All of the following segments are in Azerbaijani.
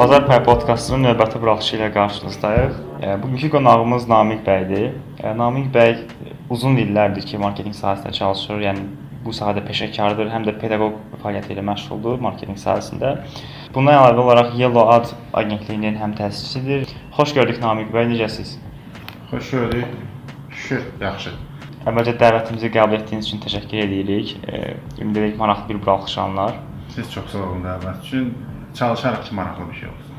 Bazar Pay podkastının növbəti buraxışı ilə qarşınızdayıq. E, Bugünkü qonağımız Namiq bəydir. E, Namiq bəy uzun illərdir ki, marketinq sahəsində çalışır. Yəni bu sahədə peşəkardır, həm də pedaqoq fəaliyyəti ilə məşğuldur marketinq sahəsində. Bundan əlavə olaraq Yellow Ad agentliyinin həm təsisçisidir. Xoş gördük Namiq bəy, necəsiz? Xoş gördük. Şükür, yaxşı. Əvvəlcə dəvətimizi qəbul etdiyiniz üçün təşəkkür edirik. E, Ümid edirik maraqlı bir buraxılış alınar. Siz çox sağ olun dəvət üçün. Çalışarıq ki, maraqlı bir şey olsun.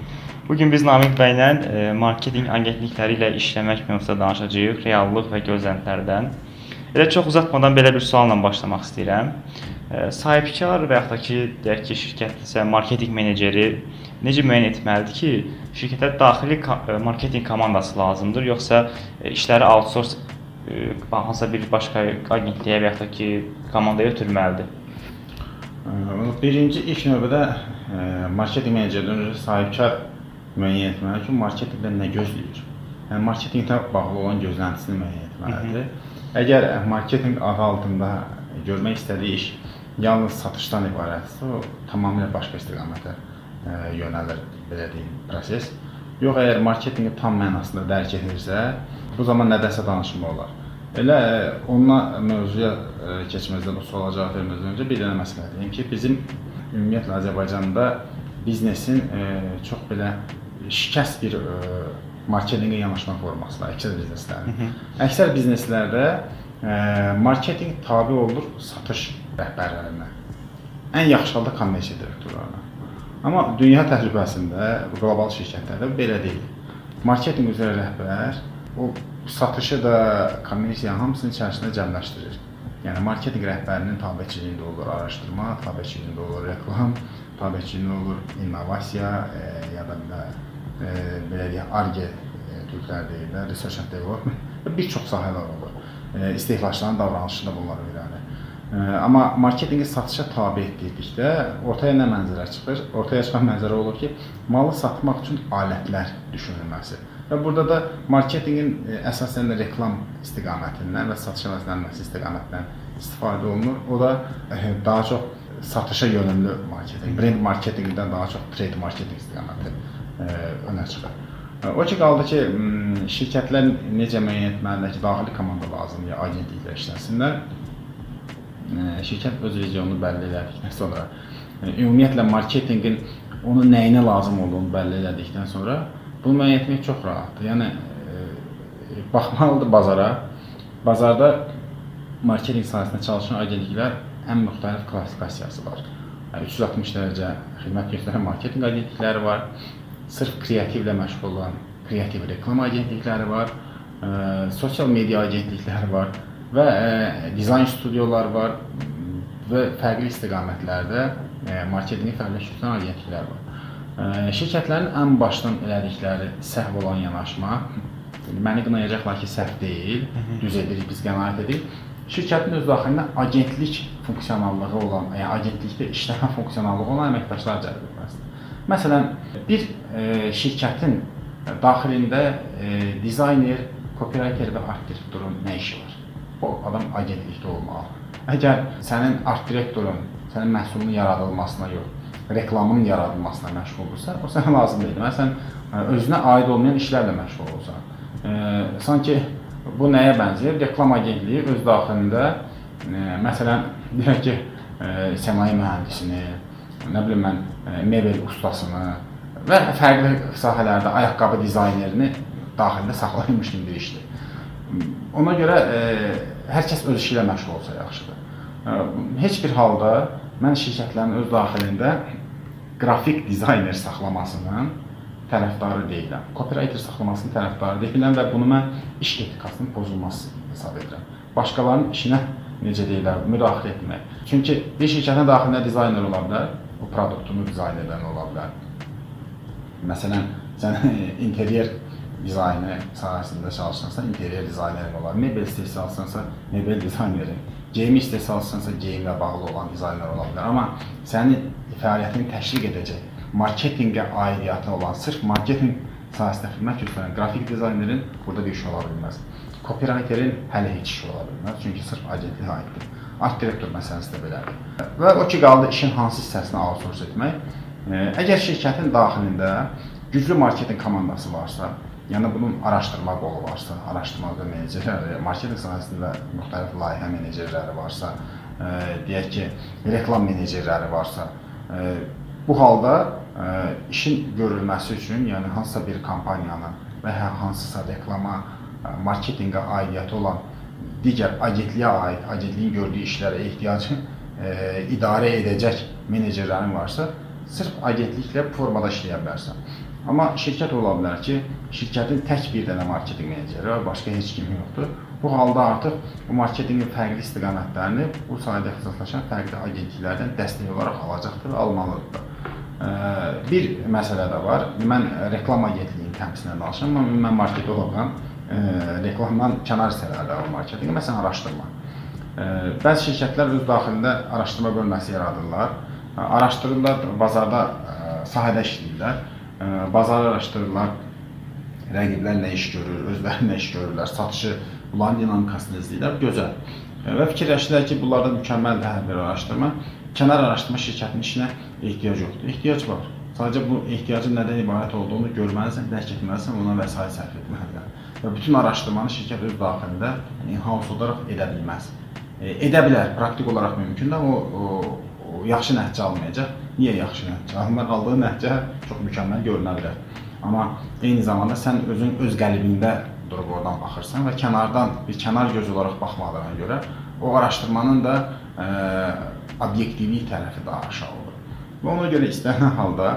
Bu gün biz Namiq bəylə e, marketinq agentlikləri ilə işləmək mövzusunda danışacağıq, reallıq və gözləntilərdən. Elə çox uzatmadan belə bir sualla başlamaq istəyirəm. E, Sahibkar və yaxud da ki, deyək ki, şirkətsə marketinq meneceri necə müəyyən etməlidir ki, şirkətə daxili e, marketinq komandası lazımdır, yoxsa işləri outsource hansısa bir başqa agentliyə və yaxud da ki, komandaya ötürməlidir? Birinci ilk növbədə ə, marketinq menecerindən öncə sahibkar müəyyən etməlidir ki, marketinqdən nə gözləyir. Yəni marketinqlə bağlı olan gözləntisini müəyyən etməlidir. Əgər marketinq adı altında görmək istədiyi iş yalnız satışdan ibarətsə, o tamamilə başqa istiqamətə ə, yönəlir belə deyim proses. Yox, əgər marketinqi tam mənasında dərk edirsə, bu zaman nədənsə danışmaq olar. Elə onunla mövzuya ə, keçməzdən bu suala cavab verməzdən öncə bir dənə məsələ deyim ki, bizim ümumiyyətlə Azərbaycanda biznesin ə, çox belə şikəst bir ə, marketinqə yanaşma forması var əksər bizneslərin. Əksər bizneslərdə marketinq tabe olur satış rəhbərlərinə. Ən yaxşı halda kommersiya direktorlarına. Amma dünya təcrübəsində qlobal şirkətlərdə belə deyil. Marketinq üzrə rəhbər o satışı da kommersiyanın hamısının içərisində cəmləşdirir. Yəni marketinq rəhbərinin tabeçiliyində olur araşdırma, tabeçiliyində olur reklam, tabeçiliyində olur innovasiya, e, ya da belə e, belə deyək, R&D e, türklər deyirlər, research and development bir çox sahələr olur. E, istehlakçıların davranışında bunlar öyrənir. E, amma marketinqi satışa tabe etdirdikdə ortaya nə mənzərə çıxır? Ortaya çıxan mənzərə olur ki, malı satmaq üçün alətlər düşünülməsi. Və burada da marketinqin e, əsasən də reklam istiqamətindən və satışa məzmunlanması istiqamətindən istifadə olunur. O da e, daha çox satışa yönümlü marketinq, brend marketinqdən daha çox trade marketinq istiqaməti e, önə çıxır. O ki qaldı ki, şirkətlər necə müəyyən etməlidir ki, daxili komanda lazımdır, agentliklə işləsinlər. Şirkət öz vizyonunu bəlli elədikdən sonra, ümumiyyətlə marketinqin onun nəyinə lazım olduğunu bəlli elədikdən sonra bunu müəyyən etmək çox rahatdır. Yəni e, baxmalıdır bazara. Bazarda marketinq sahəsində çalışan agentliklər ən müxtəlif klassifikasiyası var. Yəni 360 dərəcə xidmət göstərən marketinq agentlikləri var. Sırf kreativlə məşğul olan kreativ reklam agentlikləri var. E, sosial media agentlikləri var və e, dizayn studiyalar var və fərqli istiqamətlərdə e, marketinqi fəaliyyətləşdirən agentliklər var. Şirkətlərin ən başdan elədikləri səhv olan yanaşma, məni qınayacaqlar ki, səhv deyil, düz edirik, biz qənaət edirik. Şirkətin öz daxilində agentlik funksionallığı olan, yəni agentlikdə işləyən funksionallığı olan əməkdaşlar cəlb etməsidir. Məsələn, bir e, şirkətin daxilində e, dizayner, copywriter və art direktorun nə işi var? Bu adam agentlikdə olmalı. Əgər sənin art direktorun sənin məhsulunun yaradılmasına yox, reklamın yaradılmasına məşğuldursa, o sənə lazım deyil. Məsələn, özünə aid olmayan işlərlə məşğul olsan. E, sanki bu nəyə bənzəyir? Reklam agentliyi öz daxilində e, məsələn, deyək ki, e, sənaye mühəndisini, nə bilim mən, e, mebel ustasını və fərqli sahələrdə ayaqqabı dizaynerini daxilində saxlayırmış kimi bir işdir. Ona görə e, hər kəs öz işi ilə məşğul olsa yaxşıdır. E, heç bir halda mən şirkətlərin öz daxilində qrafik dizayner saxlamasının tərəfdarı deyiləm. Copywriter saxlamasının tərəfdarı deyiləm və bunu mən iş etikasının pozulması hesab edirəm. Başqalarının işinə necə deyirlər, müdaxilə etmək. Çünki bir şirkətin daxilində dizayner ola bilər, o produktunu dizayn edən ola bilər. Məsələn, sən interyer dizaynı sahəsində çalışırsansa, interyer dizaynerin olar. Mebel istehsalçısansa, mebel dizaynerin. Geyim istehsalçısansa, geyimlə bağlı olan dizayner ola bilər. Amma sənin fəaliyyətini təşviq edəcək, marketinqə aidiyyatı olan, sırf marketinq sahəsində xidmət göstərən qrafik dizaynerin burada bir iş ola bilməz. Copywriterin hələ heç iş ola bilməz, çünki sırf agentliyə aiddir. Art direktor məsələsi də belədir. Və o ki qaldı işin hansı hissəsini outsource etmək. E, Əgər şirkətin daxilində güclü marketinq komandası varsa, yəni bunun araşdırma qolu varsa, araşdırma menecerləri, marketinq sahəsində müxtəlif layihə menecerləri varsa, e, deyək ki, reklam menecerləri varsa, e, bu halda e, işin görülməsi üçün, yəni hansısa bir kampaniyanın və ya hansısa reklama, e, marketinqə aidiyyəti olan digər agentliyə aid, agentliyin gördüyü işlərə ehtiyacı e, idarə edəcək menecerlərin varsa, sırf agentliklə bu formada işləyə bilərsən. Amma şirkət ola bilər ki, şirkətin tək bir dənə marketinq meneceri var, başqa heç kim yoxdur. Bu halda artıq bu marketinqin fərqli istiqamətlərini bu sahədə ixtisaslaşan fərqli agentliklərdən dəstək olaraq alacaqdır və almalıdır. Bir məsələ də var. Mən reklam agentliyinin təmsilində danışıram, amma mən marketoloqam. Reklamdan kənar hissələrdə var marketinq, məsələn araşdırma. Bəzi şirkətlər öz daxilində araşdırma bölməsi yaradırlar. Araşdırırlar, bazarda ə, sahədə işləyirlər. Ə, Bazarı araşdırırlar, rəqiblər nə iş görür, özləri nə iş görürlər, satışı, bunların dinamikasını izləyirlər, gözəl. Və fikirləşdilər ki, bunlarda mükəmməl hər bir araşdırma, kənar araşdırma şirkətinin işinə ehtiyac yoxdur. Ehtiyac var. Sadəcə bu ehtiyacın nədən ibarət olduğunu görməlisən, dərk etməlisən, ona vəsait sərf etməlisən. Və bütün araşdırmanı şirkət öz daxilində yəni in-house olaraq edə bilməz. E, edə bilər, praktik olaraq mümkündür, o, o, o yaxşı nəticə almayacaq. Niyə yaxşı nəticə? Almaq aldığı nəticə çox mükəmməl görünə bilər. Amma eyni zamanda sən özün öz qəlbində durub oradan baxırsan və kənardan bir kənar göz olaraq baxmadığına görə o araşdırmanın da ə, obyektivlik tərəfi daha aşağı olur. Və ona görə istənilən halda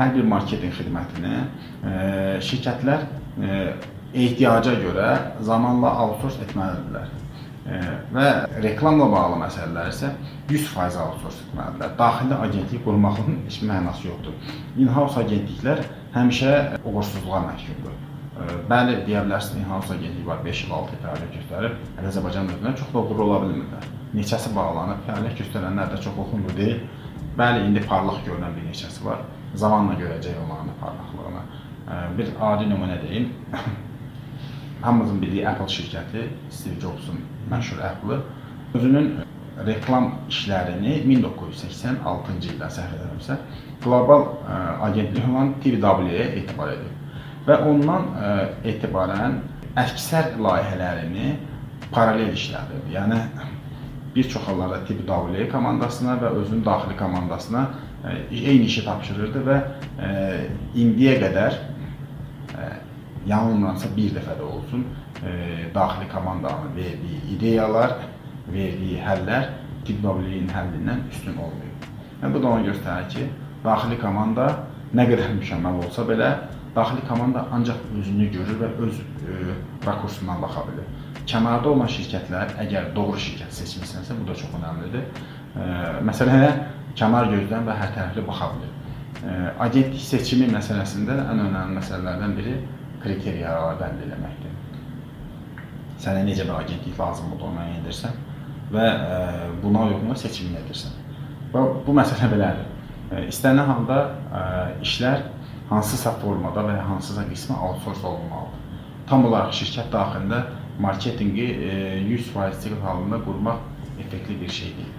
hər bir marketinq xidmətini ə, şirkətlər ə, ehtiyaca görə zamanla outsource etməlidirlər. Və reklamla bağlı məsələlər isə 100% outsource etməlidirlər. Daxili agentlik qurmağın heç mənası yoxdur. In-house agentliklər həmişə uğursuzluğa məhkumdur. Bəli, deyə bilərsiniz, in-house agentlik var, 5 il 6 il fəaliyyət göstərir. Hələ Azərbaycan dövlətində çox da uğurlu ola bilmirlər. Neçəsi bağlanıb, fəaliyyət göstərənlər də çox uğurlu deyil. Bəli, indi parlaq görünən bir neçəsi var. Zamanla görəcək onların parlaqlığını. Bir adi nümunə deyim. hamımızın bildiyi Apple şirkəti, Steve Jobs'un məşhur Apple özünün reklam işlərini 1986-cı ildə səhv edirəmsə, qlobal ə, agentlik olan TVW-yə etibar edib. Və ondan ə, etibarən əksər layihələrini paralel işlədirdi. Yəni bir çox hallarda TVW komandasına və özünün daxili komandasına ə, eyni işi tapşırırdı və indiyə qədər yanılmıramsa bir dəfə də olsun e, daxili komandanın verdiyi ideyalar, verdiyi həllər TWL-in həllindən üstün olmayıb. Yəni bu da onu göstərir ki, daxili komanda nə qədər mükəmməl olsa belə, daxili komanda ancaq özünü görür və öz e, rakursundan baxa bilir. Kənarda olan şirkətlər, əgər doğru şirkət seçmisənsə, bu da çox önəmlidir. E, məsələyə kənar gözdən və hər tərəfli baxa bilir. E, agentlik seçimi məsələsində ən önəmli məsələlərdən biri kriteriyalar bənd eləməkdir. Sənə necə bir agentlik lazım olduğunu müəyyən edirsən və ə, buna uyğun seçimini edirsən. Və bu məsələ belədir. Ə, İstənilən halda ə, işlər hansısa formada və ya hansısa qismi outsource olunmalıdır. Tam olaraq şirkət daxilində marketinqi ə, 100% sikl halında qurmaq effektli bir şey deyil.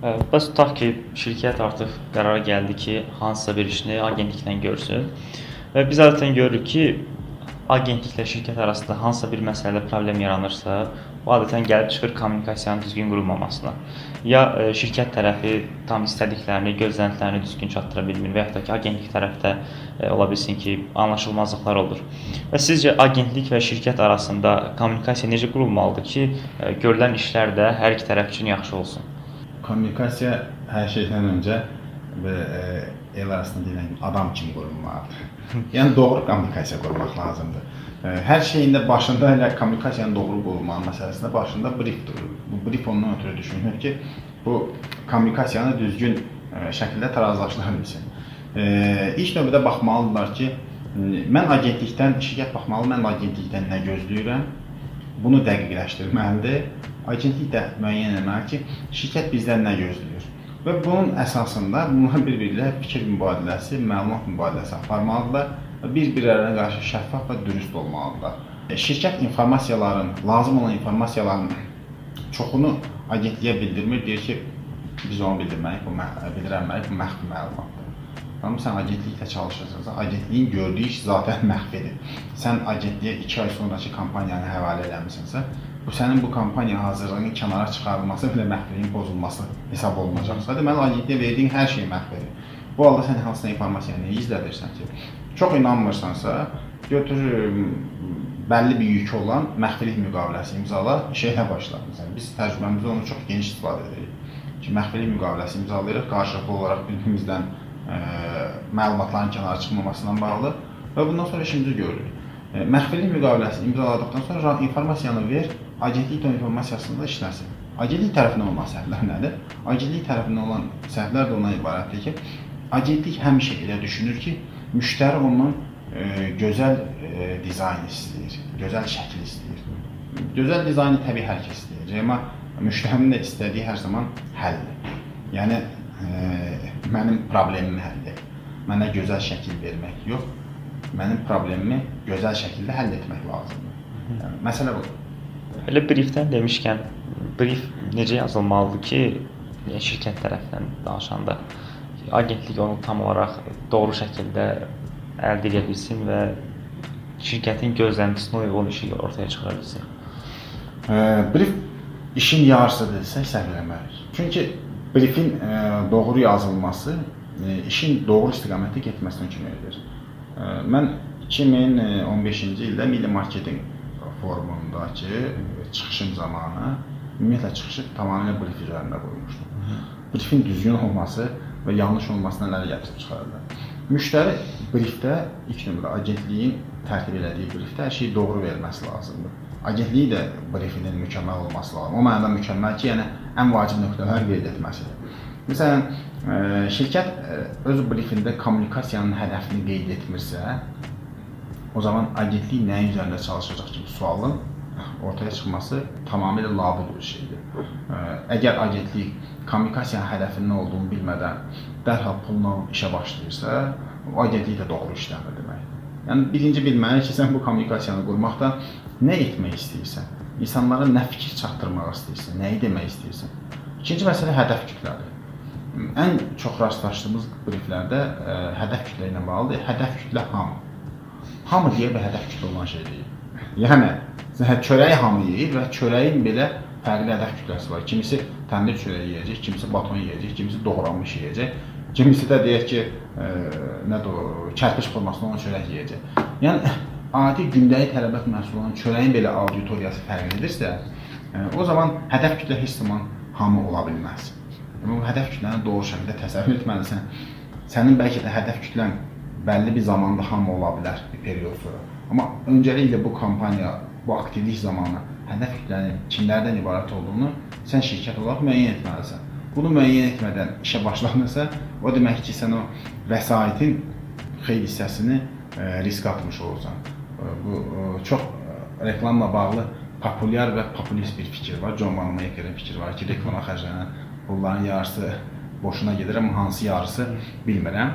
Bəs tutaq ki, şirkət artıq qərara gəldi ki, hansısa bir işini agentliklə görsün. Və biz adətən görürük ki, agentliklə şirkət arasında hansısa bir məsələdə problem yaranırsa, bu adətən gəlib çıxır kommunikasiyanın düzgün qurulmamasına. Ya ə, şirkət tərəfi tam istədiklərini, gözləntilərini düzgün çatdıra bilmir və ya da ki, agentlik tərəfdə ə, ola bilsin ki, anlaşılmazlıqlar olur. Və sizcə agentlik və şirkət arasında kommunikasiya necə qurulmalıdır ki, ə, görülən işlər də hər iki tərəf üçün yaxşı olsun? Kommunikasiya hər şeydən öncə və e, el arasında deyilən adam kimi qurulmalıdır. yəni doğru kommunikasiya qurmaq lazımdır. E, hər şeyin də başında elə kommunikasiyanın doğru qurulmanın məsələsində başında brief durur. Bu brief ondan ötürü düşünülür ki, bu kommunikasiyanı düzgün e, şəkildə tarazlaşdıra bilsin. E, ilk növbədə baxmalıdırlar ki, mən agentlikdən şirkət baxmalı, mən agentlikdən nə gözləyirəm? Bunu dəqiqləşdirməlidir. Agentlik də müəyyən etməli ki, şirkət bizdən nə gözləyir. Və bunun əsasında bunlar bir-biri ilə fikir mübadiləsi, məlumat mübadiləsi aparmalıdırlar və bir-birlərinə qarşı şəffaf və dürüst olmalıdırlar. E, Şirkət informasiyaların, lazım olan informasiyaların çoxunu agentliyə bildirmir, deyir ki, biz onu bildirməliyik, bu mə- bildirənməliyik, bu məxfi məlumatdır. Amma sən agentliklə çalışırsansa, agentliyin gördüyü iş zaten məxfidir. Sən agentliyə 2 ay sonrakı kampaniyanı həvalə eləmisənsə, bu sənin bu kampaniya hazırlığının kənara çıxarılması və məxfiliyin pozulması hesab olunacaqsa, deməli agentliyə verdiyin hər şey məxfidir. Bu halda sən hansısa informasiyanı niyə gizlədirsən ki? Çox inanmırsansa, götür bəlli bir yükü olan məxfilik müqaviləsi imzala, işə başla. Məsələn, biz təcrübəmizdə onu çox geniş istifadə edirik. Ki, məxfilik müqaviləsi imzalayırıq, qarşılıqlı olaraq bir-birimizdən ə, məlumatların kənara çıxmamasından bağlı və bundan sonra işimizi görürük. Məxfilik müqaviləsi imzaladıqdan sonra informasiyanı ver, agentlik informasiyasında işləsin. Agentlik tərəfindən olan səhvlər nədir? Agentlik tərəfindən olan səhvlər də ondan ibarətdir ki, agentlik həmişə elə düşünür ki, müştəri ondan e, gözəl e, dizayn istəyir, gözəl şəkil istəyir. Gözəl dizaynı təbii hər kəs istəyir, amma müştərinin də istədiyi hər zaman həldir. Yəni e, mənim problemimi həll et. Mənə gözəl şəkil vermək yox, mənim problemimi gözəl şəkildə həll etmək lazımdır. Yəni, məsələ budur. Elə briefdən demişkən, brief necə yazılmalıdır ki, yəni şirkət tərəfindən danışanda agentlik onu tam olaraq doğru şəkildə əldə edə bilsin və şirkətin gözləntisinə uyğun işi ortaya çıxara bilsin. E, brief işin yarısıdırsa səhv eləməliyik. Çünki briefin e, doğru yazılması e, işin doğru istiqamətə getməsinə kömək edir. E, mən 2015-ci ildə Milli Marketinq forumundakı çıxışım zamanı ümumiyyətlə çıxışı tamamilə brief üzərində qoymuşdum. Briefin düzgün olması və yanlış olmasına nələr gətirib çıxarırlar. Müştəri briefdə ilk növbədə agentliyin tərtib elədiyi briefdə hər şeyi doğru verməsi lazımdır. Agentliyi də briefinin mükəmməl olması lazımdır. O mənada mükəmməl ki, yəni ən vacib nöqtələri qeyd etməsidir. Məsələn, ə, şirkət ə, öz briefində kommunikasiyanın hədəfini qeyd etmirsə, o zaman agentlik nəyin üzərində çalışacaq ki, bu sualın ortaya çıxması tamamilə labüd bir şeydir. Ə, Əgər agentlik kommunikasiyanın hədəfinin nə olduğunu bilmədən dərhal pulla işə başlayırsa, o agentlik də doğru işləmir deməkdir. Yəni birinci bilməli ki, sən bu kommunikasiyanı qurmaqda nə etmək istəyirsən? İnsanlara nə fikir çatdırmaq istəyirsən? Nəyi demək istəyirsən? İkinci məsələ hədəf kütlədir. Ən çox rastlaşdığımız brieflərdə ə, hədəf kütlə ilə bağlıdır. Hədəf kütlə hamı. Hamı deyə bir hədəf kütlə olan şey deyil. Yəni çörəyi hamı yeyir və çörəyin belə fərqli hədəf kütləsi var. Kimisi təndir çörəyi yeyəcək, kimisi baton yeyəcək, kimisi doğranmış yeyəcək. Kimisi də deyək ki, ə, nədir o, kərpiç formasında olan çörək yeyəcək. Yəni adi gündəlik tələbat məhsulu olan çörəyin belə auditoriyası fərqlidirsə, ə, o zaman hədəf kütlə heç zaman hamı ola bilməz. Yəni, o hədəf kütləni doğru şəkildə təsəvvür etməlisən. Sənin bəlkə də hədəf kütlən bəlli bir zamanda hamı ola bilər bir period sonra. Amma öncəliklə bu kampaniya, bu aktivlik zamanı hədəf kütlənin kimlərdən ibarət olduğunu sən şirkət olaraq müəyyən etməlisən. Bunu müəyyən etmədən işə başlanırsa, o demək ki, sən o vəsaitin xeyli hissəsini ə, riskə atmış olursan. Ə, Bu ə, çox reklamla bağlı populyar və populist bir fikir var. John Wanamaker'in fikri var ki, reklama xərclənən pulların yarısı boşuna gedir, amma hansı yarısı bilmirəm.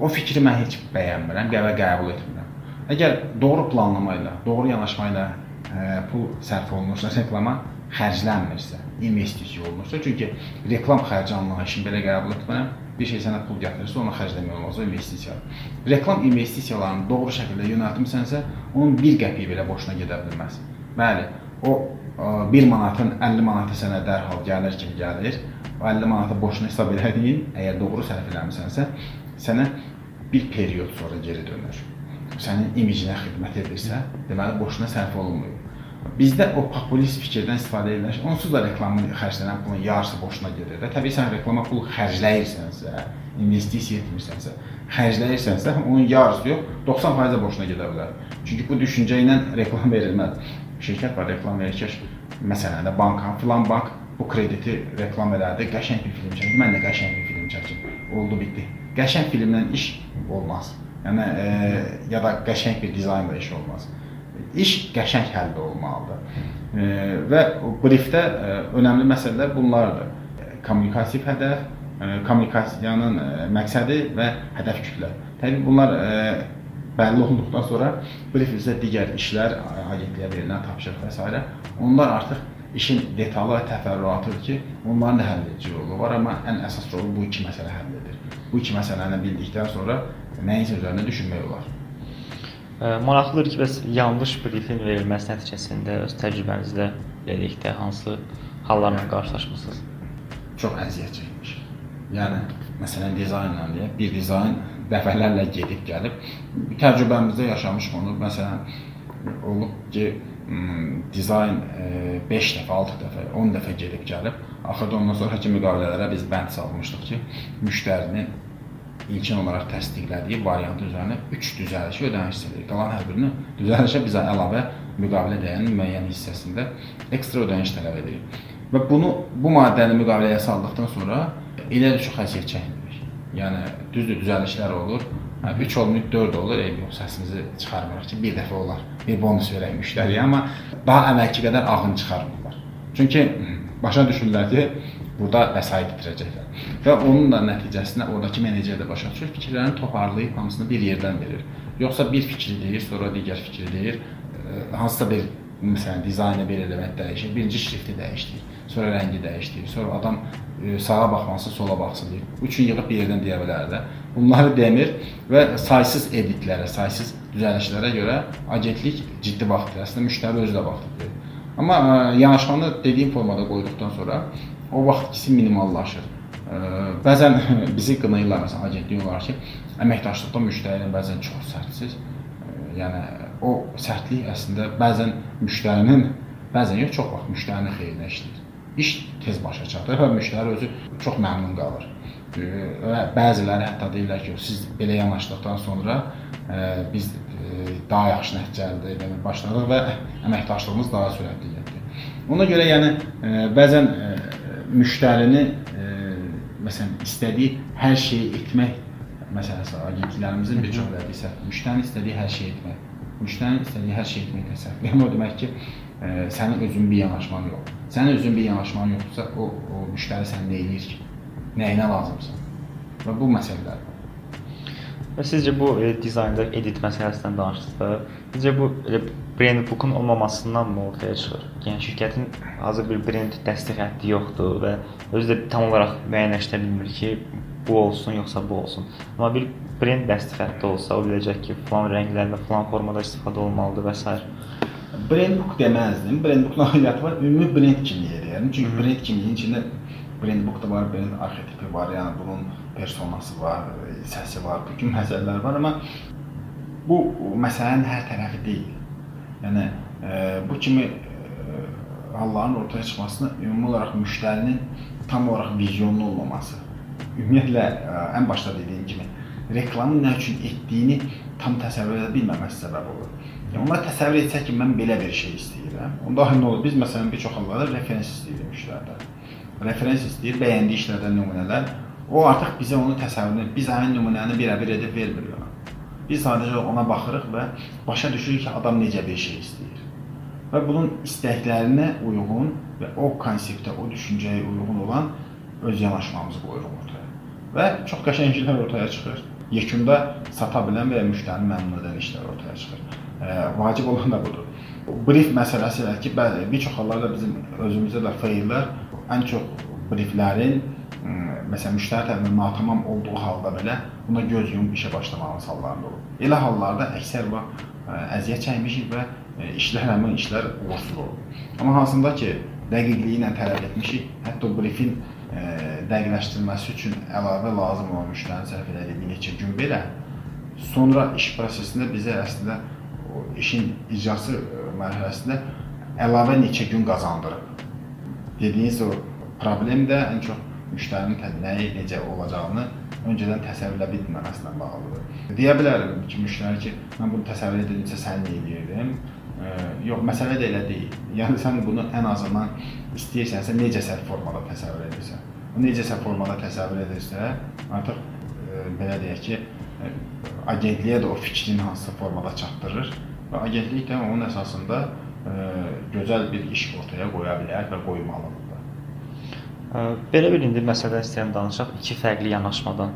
O fikri mən heç bəyənmirəm və qəbul etmirəm. Əgər doğru planlama ilə, doğru yanaşma ilə ə, pul sərf olunursa reklama xərclənmirsə, investisiya olunursa, çünki reklam xərci anlayışını belə qəbul etmirəm. Bir şey sənə pul gətirirsə, onu xərcləmək olmaz, o investisiyadır. Reklam investisiyalarını doğru şəkildə yönəltmisənsə, onun 1 qəpik belə boşuna gedə bilməz. Bəli, o ə, 1 manatın 50 manatı sənə dərhal gəlir kimi gəlir. O 50 manatı boşuna hesab elədiyin, əgər doğru sərf eləmisənsə, sənə bir period sonra geri dönür. Sənin imicinə xidmət edirsə, deməli boşuna sərf olunmuyor. Bizdə o populist fikirdən istifadə edilir. Onsuz da reklamın xərclənən pulun yarısı boşuna gedir. Və təbii sən reklama pul xərcləyirsənsə, investisiya etmirsənsə, xərcləyirsənsə, onun yarısı yox, 90% boşuna gedə bilər. Çünki bu düşüncə ilə reklam verilməz. Şirkət var reklam verir ki, məsələn də banka, filan bank bu krediti reklam elədi, qəşəng bir film çəkdi. Mən də qəşəng bir film çəkim. Oldu, bitdi. Qəşəng filmdən iş olmaz. Yəni e, ya da qəşəng bir dizaynla iş olmaz. İş qəşəng həldə olmalıdır. E, və briefdə e, önəmli məsələlər bunlardır. Kommunikativ hədəf, e, kommunikasiyanın e, məqsədi və hədəf kütlə. Təbii bunlar e, bəlli olduqdan sonra brief üzrə digər işlər, agentliyə verilən tapşırıq və s. onlar artıq işin detalı və təfərrüatıdır ki, onların da həll edici rolu var, amma ən əsas rolu bu iki məsələ həll edir. Bu iki məsələni bildikdən sonra nəyinsə üzərində düşünmək olar. Maraqlıdır ki, bəs yanlış brifin verilməsi nəticəsində öz təcrübənizlə dedikdə hansı hallarla qarşılaşmısınız? Çox əziyyət çəkmiş. Yəni məsələn dizaynla deyək, bir dizayn dəfələrlə gedib gəlib təcrübəmizdə yaşamışıq onu. Məsələn olub ki, dizayn 5 dəfə, 6 dəfə, 10 dəfə gedib gəlib. Axırda ondan sonrakı müqavilələrə biz bənd salmışdıq ki, müştərinin ilkin olaraq təsdiqlədiyi variant üzərinə 3 düzəlişi ödəniş edilir. Qalan hər birini düzəlişə bizə əlavə müqavilə dəyərinin müəyyən hissəsində ekstra ödəniş tələb edirik. Və bunu bu maddəni müqaviləyə saldıqdan sonra elə də çox əziyyət çəkmirik. Yəni düzdür düzəlişlər olur. Hə 3 olmayıb 4 olur. Eyb yox, səsimizi çıxarmırıq ki, bir dəfə olar. Bir bonus verək müştəriyə, amma daha əvvəlki qədər ağın çıxarmırlar. Çünki başa düşürlər ki, burada vəsait itirəcəklər. Və onun da nəticəsində oradakı menecer də başa düşür, fikirlərini toparlayıb hamısını bir yerdən verir. Yoxsa bir fikri deyir, sonra digər fikri deyir, e, hansısa bir məsələn dizaynı bir element dəyişir, birinci şrifti dəyişdirir, sonra rəngi dəyişdirir, sonra adam e, sağa baxması, sola baxsın deyir. Üçün yığıb bir yerdən deyə bilər də. Bunları demir və saysız editlərə, saysız düzəlişlərə görə agentlik ciddi vaxt itir. Əslində müştəri özü də vaxt itirir. Amma ə, yanaşmanı dediyim formada qoyduqdan sonra o vaxt ikisi minimallaşır. Ə, bəzən bizi qınayırlar məsələn agentlik olaraq ki, əməkdaşlıqda müştəri ilə bəzən çox sərtsiz. Ə, yəni o sərtlik əslində bəzən müştərinin, bəzən yox, çox vaxt müştərinin xeyrinə işləyir. İş tez başa çatır və müştəri özü çox məmnun qalır. Ə, Və bəziləri hətta deyirlər ki, siz belə yanaşdıqdan sonra ə, biz ə, daha yaxşı nəticə əldə etməyə başladıq və əməkdaşlığımız daha sürətli getdi. Ona görə yəni ə, bəzən ə, müştərini ə, məsələn istədiyi hər şeyi etmək məsələsi agentliklərimizin bir çox vəzifəsi müştərinin istədiyi hər şeyi etmək. Müştərinin istədiyi hər şeyi etməyi təsəvvür edir. O demək ki, ə, sənin özün bir yanaşman yox. Sənin özün bir yanaşman yoxdursa, o, o müştəri sən nə edir ki? Nəyinə lazımsan? Və bu məsələlər. Və sizcə bu e, dizaynda edit məsələsindən danışdıqda, sizcə bu elə brand bookun olmamasından mı ortaya çıxır? Yəni şirkətin hazır bir brend dəstək xətti yoxdur və özü də tam olaraq müəyyənləşdirə bilmir ki, bu olsun yoxsa bu olsun. Amma bir brend dəstək xətti olsa, o biləcək ki, falan rənglərlə falan formada istifadə olmalıdır və s. Brand book deməzdim. Brand bookun ayrıcalığı var. Ümumi brend kimliyi deyərdim. Çünki brend kimliyinin içində brand bookda var, brend arxetipi var, yəni bunun personası var, səsi var, bu kimi məsələlər var, amma bu məsələnin hər tərəfi deyil. Yəni e, bu kimi e, halların ortaya çıxmasına ümumi olaraq müştərinin tam olaraq vizyonlu olmaması, ümumiyyətlə e, ən başda dediyim kimi reklamın nə üçün etdiyini tam təsəvvür edə bilməməsi səbəb olur. Yəni onlar təsəvvür etsək ki, mən belə bir şey istəyirəm. Onda nə olur? Biz məsələn bir çox hallarda referens istəyirik müştəridən. Referens istəyir, bəyəndiyi işlərdən nümunələr. O artıq bizə onu təsəvvür edir. Biz həmin nümunəni birə-bir edib vermirik ona. Biz sadəcə ona baxırıq və başa düşürük ki, adam necə bir şey istəyir. Və bunun istəklərinə uyğun və o konseptə, o düşüncəyə uyğun olan öz yanaşmamızı qoyuruq ortaya. Və çox qəşəng işlər ortaya çıxır. Yekunda sata bilən və müştərini məmnun edən işlər ortaya çıxır. E, vacib olan da budur. Brief məsələsi ki, bəli, bir çox hallarda bizim özümüzdə də faillər ən çox brieflərin məsələn müştəri tərəfindən natamam olduğu halda belə buna göz yumub işə başlamağımız hallarında olur. Elə hallarda əksər vaxt ə, əziyyət çəkmişik və ə, işlər həmin işlər uğursuz olur. Amma hansında ki, dəqiqliyi ilə tələb etmişik, hətta briefin dəqiqləşdirilməsi üçün əlavə lazım olan müştərinin sərf elədiyi bir neçə gün belə sonra iş prosesində bizə əslində işin icrası mərhələsində əlavə neçə gün qazandırıb. Dediyiniz o problem də ən çox müştərinin nəyi necə olacağını öncədən təsəvvür edə bilməməsilə bağlıdır. Deyə bilərəm ki, müştəri ki, mən bunu təsəvvür edildikcə sən nə edirdim? E, yox, məsələ də elə deyil. Yəni sən bunu ən azından istəyirsənsə necəsə formada təsəvvür edirsən. O necəsə formada təsəvvür edirsə, artıq e, belə deyək ki, e, agentliyə də o fikrin hansısa formada çatdırır və agentlik də onun əsasında gözəl bir iş ortaya qoya bilər və qoymalıdır. Belə bir indi məsələdən istəyirəm danışaq iki fərqli yanaşmadan.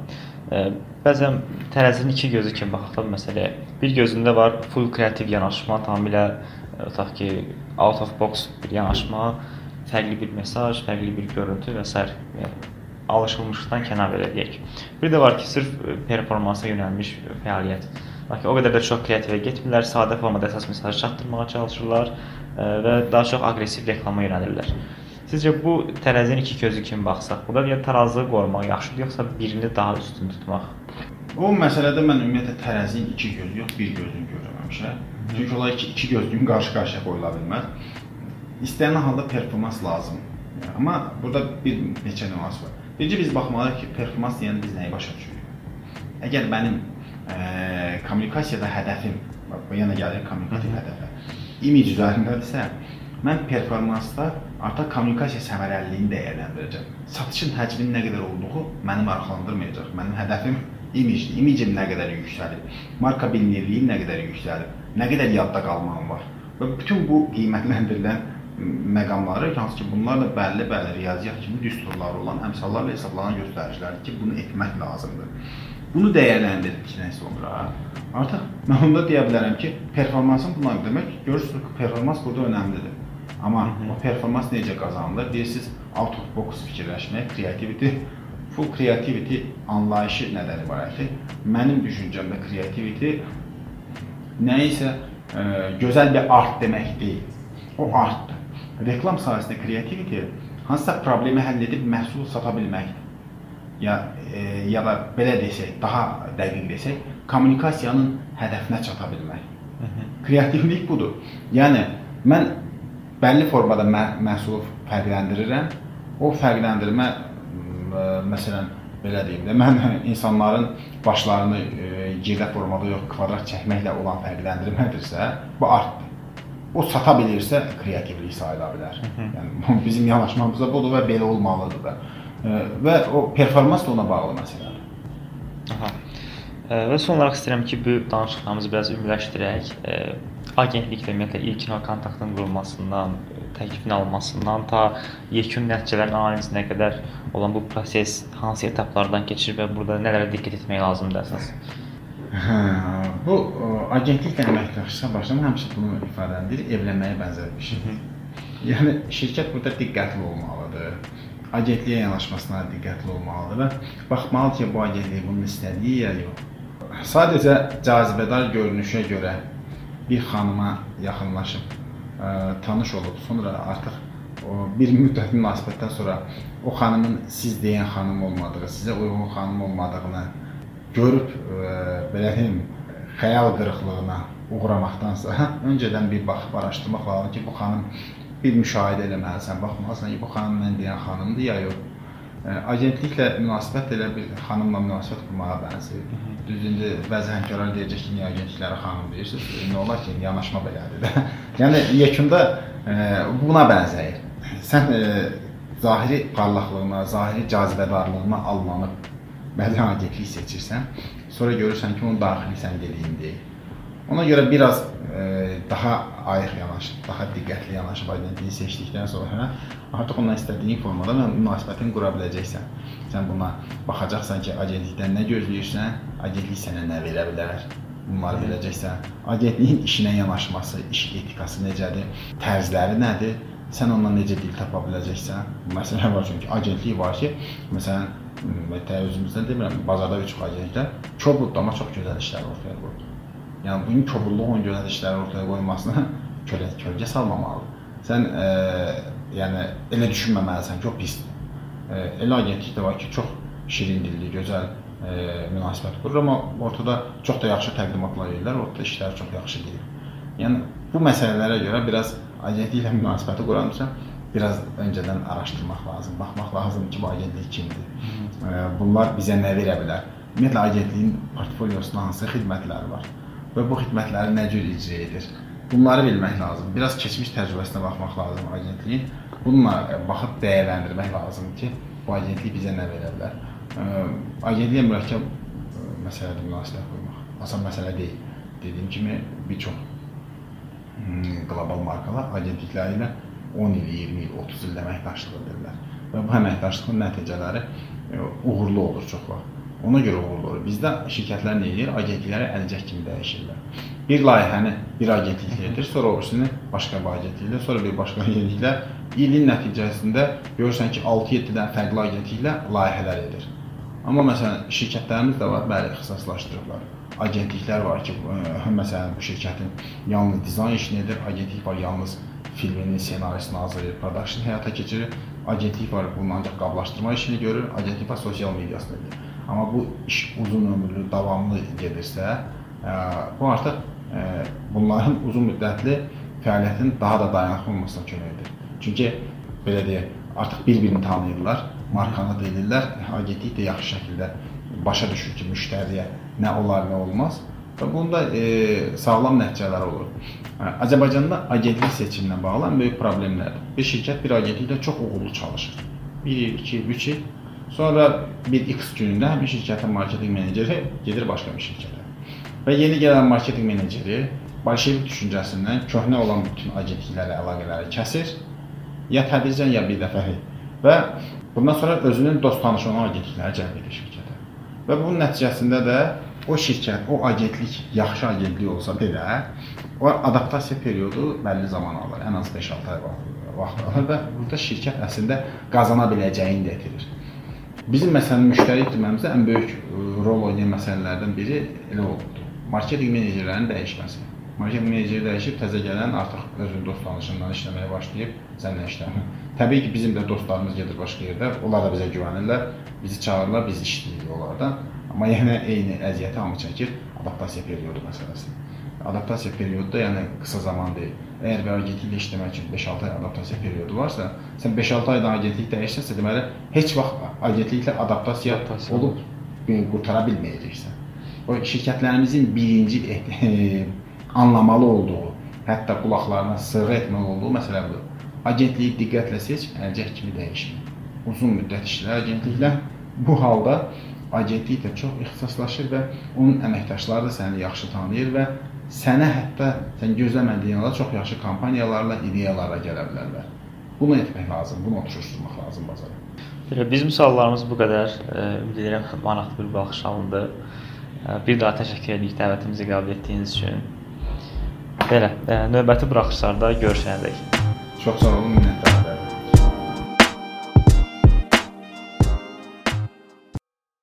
Bəzən tərəzinin iki gözü kimi baxaq da məsələyə. Bir gözündə var full kreativ yanaşma, tamamilə tutaq ki, out of box bir yanaşma. fərqli bir mesaj, fərqli bir görüntü və s. yəni alışılmışlıqdan kənar belə deyək. Bir də var ki, sırf e, performansa yönəlmiş fəaliyyət. Lakin o qədər də çox kreativə getmirlər, sadə formada əsas mesajı çatdırmağa çalışırlar e, və daha çox aqressiv reklama yönəlirlər. Sizcə bu tərəzinin iki gözü kimi baxsaq, burada ya tarazlığı qorumaq yaxşıdır, yoxsa birini daha üstün tutmaq? O məsələdə mən ümumiyyətlə tərəzinin iki gözü yox, bir gözünü görməmişəm. Çünki onlar iki, iki gözlüyün qarşı-qarşıya qoyula bilməz. İstənilən halda performans lazımdır. Amma burada bir neçə nüans var. Birinci biz baxmalıyıq ki, performans deyəndə biz nəyi başa düşürük? Əgər mənim ə, kommunikasiyada hədəfim, bax bu yenə gəlir kommunikativ hədəfə, image üzərindədirsə, mən performansda artıq kommunikasiya səmərəliliyini dəyərləndirəcəm. Satışın həcminin nə qədər olduğu məni maraqlandırmayacaq. Mənim hədəfim imicdir. İmicim nə qədər yüksəlir, marka bilinirliyim nə qədər yüksəlir, nə qədər yadda qalmağım var. Və bütün bu qiymətləndirilən məqamları, hansı ki, bunlar da bəlli-bəlli riyaziyyat kimi düsturları olan əmsallarla hesablanan göstəricilərdir ki, bunu etmək lazımdır. Bunu dəyərləndirdikdən sonra artıq mən onda deyə bilərəm ki, performansın bunlar demək, görürsüz ki, performans burada önəmlidir. Amma o performans necə qazanılır? Deyirsiniz, out of box fikirləşmək, creativity, full creativity anlayışı nədən ibarətdir? Mənim düşüncəmdə creativity nə isə ə, gözəl bir art demək deyil. O artdır reklam sahəsində kreativity hansısa problemi həll edib məhsul sata bilməkdir. Ya e, ya da belə desək, daha dəqiq desək, kommunikasiyanın hədəfinə çata bilmək. Kreativlik budur. Yəni mən bəlli formada mə məhsulu fərqləndirirəm. O fərqləndirmə ə, məsələn belə deyim də, mən insanların başlarını e, girdə formada yox, kvadrat çəkməklə olan fərqləndirmədirsə, bu artdır o çata bilirsə kreativlik sayıla bilər. Yəni bizim yanaşmamız da budur və belə olmalıdır da. Və o performans da ona bağlı məsələdir. Aha. Və son olaraq istəyirəm ki, bu danışıqlarımızı biraz ümumiləşdirək. Agentliklə ümumiyyətlə ilk növ kontaktın qurulmasından, təklifin alınmasından ta yekun nəticələrin analizinə qədər olan bu proses hansı etaplardan keçir və burada nələrə diqqət etmək lazımdır əsas? Hə, bu agentliklə əməkdaşlığa başlamaq həmişə bunu ifadələndirir, evlənməyə bənzər bir şeydir. Yəni şirkət burada diqqətli olmalıdır. Agentliyə yanaşmasına diqqətli olmalıdır və baxmalıdır ki, bu agentlik bunu istədiyi ya yox. Sadəcə cazibədar görünüşə görə bir xanıma yaxınlaşıb ə, tanış olub, sonra artıq o bir müddət münasibətdən sonra o xanımın siz deyən xanım olmadığı, sizə uyğun xanım olmadığını görüb ə, belə deyim, xəyal qırıqlığına uğramaqdansa, öncədən bir baxıb araşdırmaq lazımdır ki, bu xanım bir müşahidə eləməlisən, baxmalısan ki, bu xanım mən deyən xanımdır ya yox. Ə, agentliklə münasibət elə bir xanımla münasibət qurmağa bənzəyir. Düzdür, bəzi həmkarlar deyəcək ki, niyə agentliklərə xanım deyirsiniz? Nə olar ki, yanaşma belədir də. yəni yekunda ə, buna bənzəyir. Sən ə, zahiri parlaqlığına, zahiri cazibədarlığına alınıb bəzi agentlik seçirsən, sonra görürsən ki, onun daxili sən dediyin deyil. Ona görə biraz e, daha ayıq yanaşıb, daha diqqətli yanaşıb agentliyi seçdikdən sonra artıq ondan istədiyin formada münasibətini qura biləcəksən. Sən buna baxacaqsan ki, agentlikdən nə gözləyirsən, agentlik sənə nə verə bilər, bunları biləcəksən. Agentliyin işinə yanaşması, iş etikası necədir, tərzləri nədir, sən ondan necə dil tapa biləcəksən. Məsələ var çünki agentlik var ki, məsələn, və özümüzdən demirəm, bazarda bir çox agentlər kobud amma çox gözəl işlər ortaya qoyur. Yəni bunun kobudluğun gözəl işləri ortaya qoymasına kölə kölgə salmamalıdır. Sən e, yəni elə düşünməməlisən ki, o pisdir. E, elə agentlik də var ki, çox şirin dilli, gözəl e, münasibət qurur, amma ortada çox da yaxşı təqdimatlar edirlər, ortada işlər çox yaxşı gedir. Yəni bu məsələlərə görə biraz agentliklə münasibəti quransa, biraz öncədən araşdırmaq lazım, baxmaq lazımdır ki, bu agentlik kimdir. Bunlar bizə nə verə bilər? Ümumiyyətlə agentliyin portfolyosunda hansı xidmətləri var və bu xidmətləri nə cür icra edir? Bunları bilmək lazım. Biraz keçmiş təcrübəsinə baxmaq lazım agentliyin. Bununla baxıb dəyərləndirmək lazımdır ki, bu agentlik bizə nə verə bilər? Agentliyə mürəkkəb məsələdir münasibət qoymaq. Asan məsələ deyil. Dediyim kimi bir çox qlobal markalar agentlikləri ilə 10 il, 20 il, 30 il əməkdaşlıq edirlər. Və bu əməkdaşlığın nəticələri e, uğurlu olur çox vaxt. Ona görə uğurlu olur. Bizdə şirkətlər nə edir? Agentlikləri əlcək kimi dəyişirlər. Bir layihəni bir agentlik edir, sonra o birisini başqa bir agentliklə, sonra bir başqa agentliklə ilin nəticəsində görürsən ki, 6-7 dən fərqli agentliklə layihələr edir. Amma məsələn, şirkətlərimiz də var, bəli, ixtisaslaşdırıblar. Agentliklər var ki, ə, məsələn, bu şirkətin yalnız dizayn işini edir, agentlik var, yalnız filminin ssenarisini hazırlayır, production həyata keçirir. Agentlik var, bunun ancaq qablaşdırma işini görür, agentlik var, sosial mediasını edir. Amma bu iş uzun ömürlü, davamlı gedirsə, ə, bu artıq ə, bunların uzun müddətli fəaliyyətin daha da dayanıqlı olmasına kömək edir. Çünki belə deyək, artıq bir-birini tanıyırlar, markanı deyirlər, agentlik də yaxşı şəkildə başa düşür ki, müştəriyə nə olar, nə olmaz və bunda e, sağlam nəticələr olur. Azərbaycanda agentlik seçiminə bağlı ən böyük problemlərdir. Bir şirkət bir agentliklə çox uğurlu çalışır. 1 il, 2 il, 3 il. Sonra bir X günündə həmin şirkətin marketinq meneceri gedir başqa bir şirkətə. Və yeni gələn marketinq meneceri bolşevik düşüncəsindən köhnə olan bütün agentliklərlə əlaqələri kəsir. Ya tədricən ya bir dəfəli. Və bundan sonra özünün dost tanışı olan agentlikləri cəlb edir şirkətə. Və bunun nəticəsində də o şirkət, o agentlik yaxşı agentlik olsa belə, o adaptasiya periodu bəlli zaman alır. Ən az 5-6 ay va- vaxt alır və burada şirkət əslində qazana biləcəyini də itirir. Bizim məsələn müştəri itirməmizdə ən böyük rol oynayan məsələlərdən biri elə oldu. Marketinq menecerlərinin dəyişməsi. Marketinq meneceri dəyişib təzə gələn artıq özünün dost tanışından işləməyə başlayıb səninlə işləmir. Təbii ki, bizim də dostlarımız gedir başqa yerdə. Onlar da bizə güvənirlər. Bizi çağırırlar, biz işləyirik onlardan. Amma yenə eyni əziyyəti hamı çəkir. Adaptasiya periodu məsələsi. Adaptasiya periodu da yəni qısa zaman deyil. Əgər bir agentliklə işləmək üçün 5-6 ay adaptasiya periodu varsa, sən 5-6 ayda agentlik dəyişsənsə, deməli heç vaxt agentliklə adaptasiya, Adaptasiya olub e, qurtara bilməyəcəksən. O şirkətlərimizin birinci eh, anlamalı olduğu, hətta qulaqlarına sığ etməli olduğu məsələ budur. Agentliyi diqqətlə seç, əlcək kimi dəyişmə. Uzun müddət işlə agentliklə. Bu halda agentlik də çox ixtisaslaşır və onun əməkdaşları da səni yaxşı tanıyır və sənə hətta sən gözləmədiyin halda çox yaxşı kampaniyalarla, ideyalarla gələ bilərlər. Bunu etmək lazım, bunu oturuşturmaq lazım bazara. Belə bizim suallarımız bu qədər. Ümid edirəm maraqlı bir baxış alındı. Bir daha təşəkkür edirik dəvətimizi qəbul etdiyiniz üçün. Belə, növbəti buraxışlarda görüşənədək. Çox sağ olun, minnətdarım.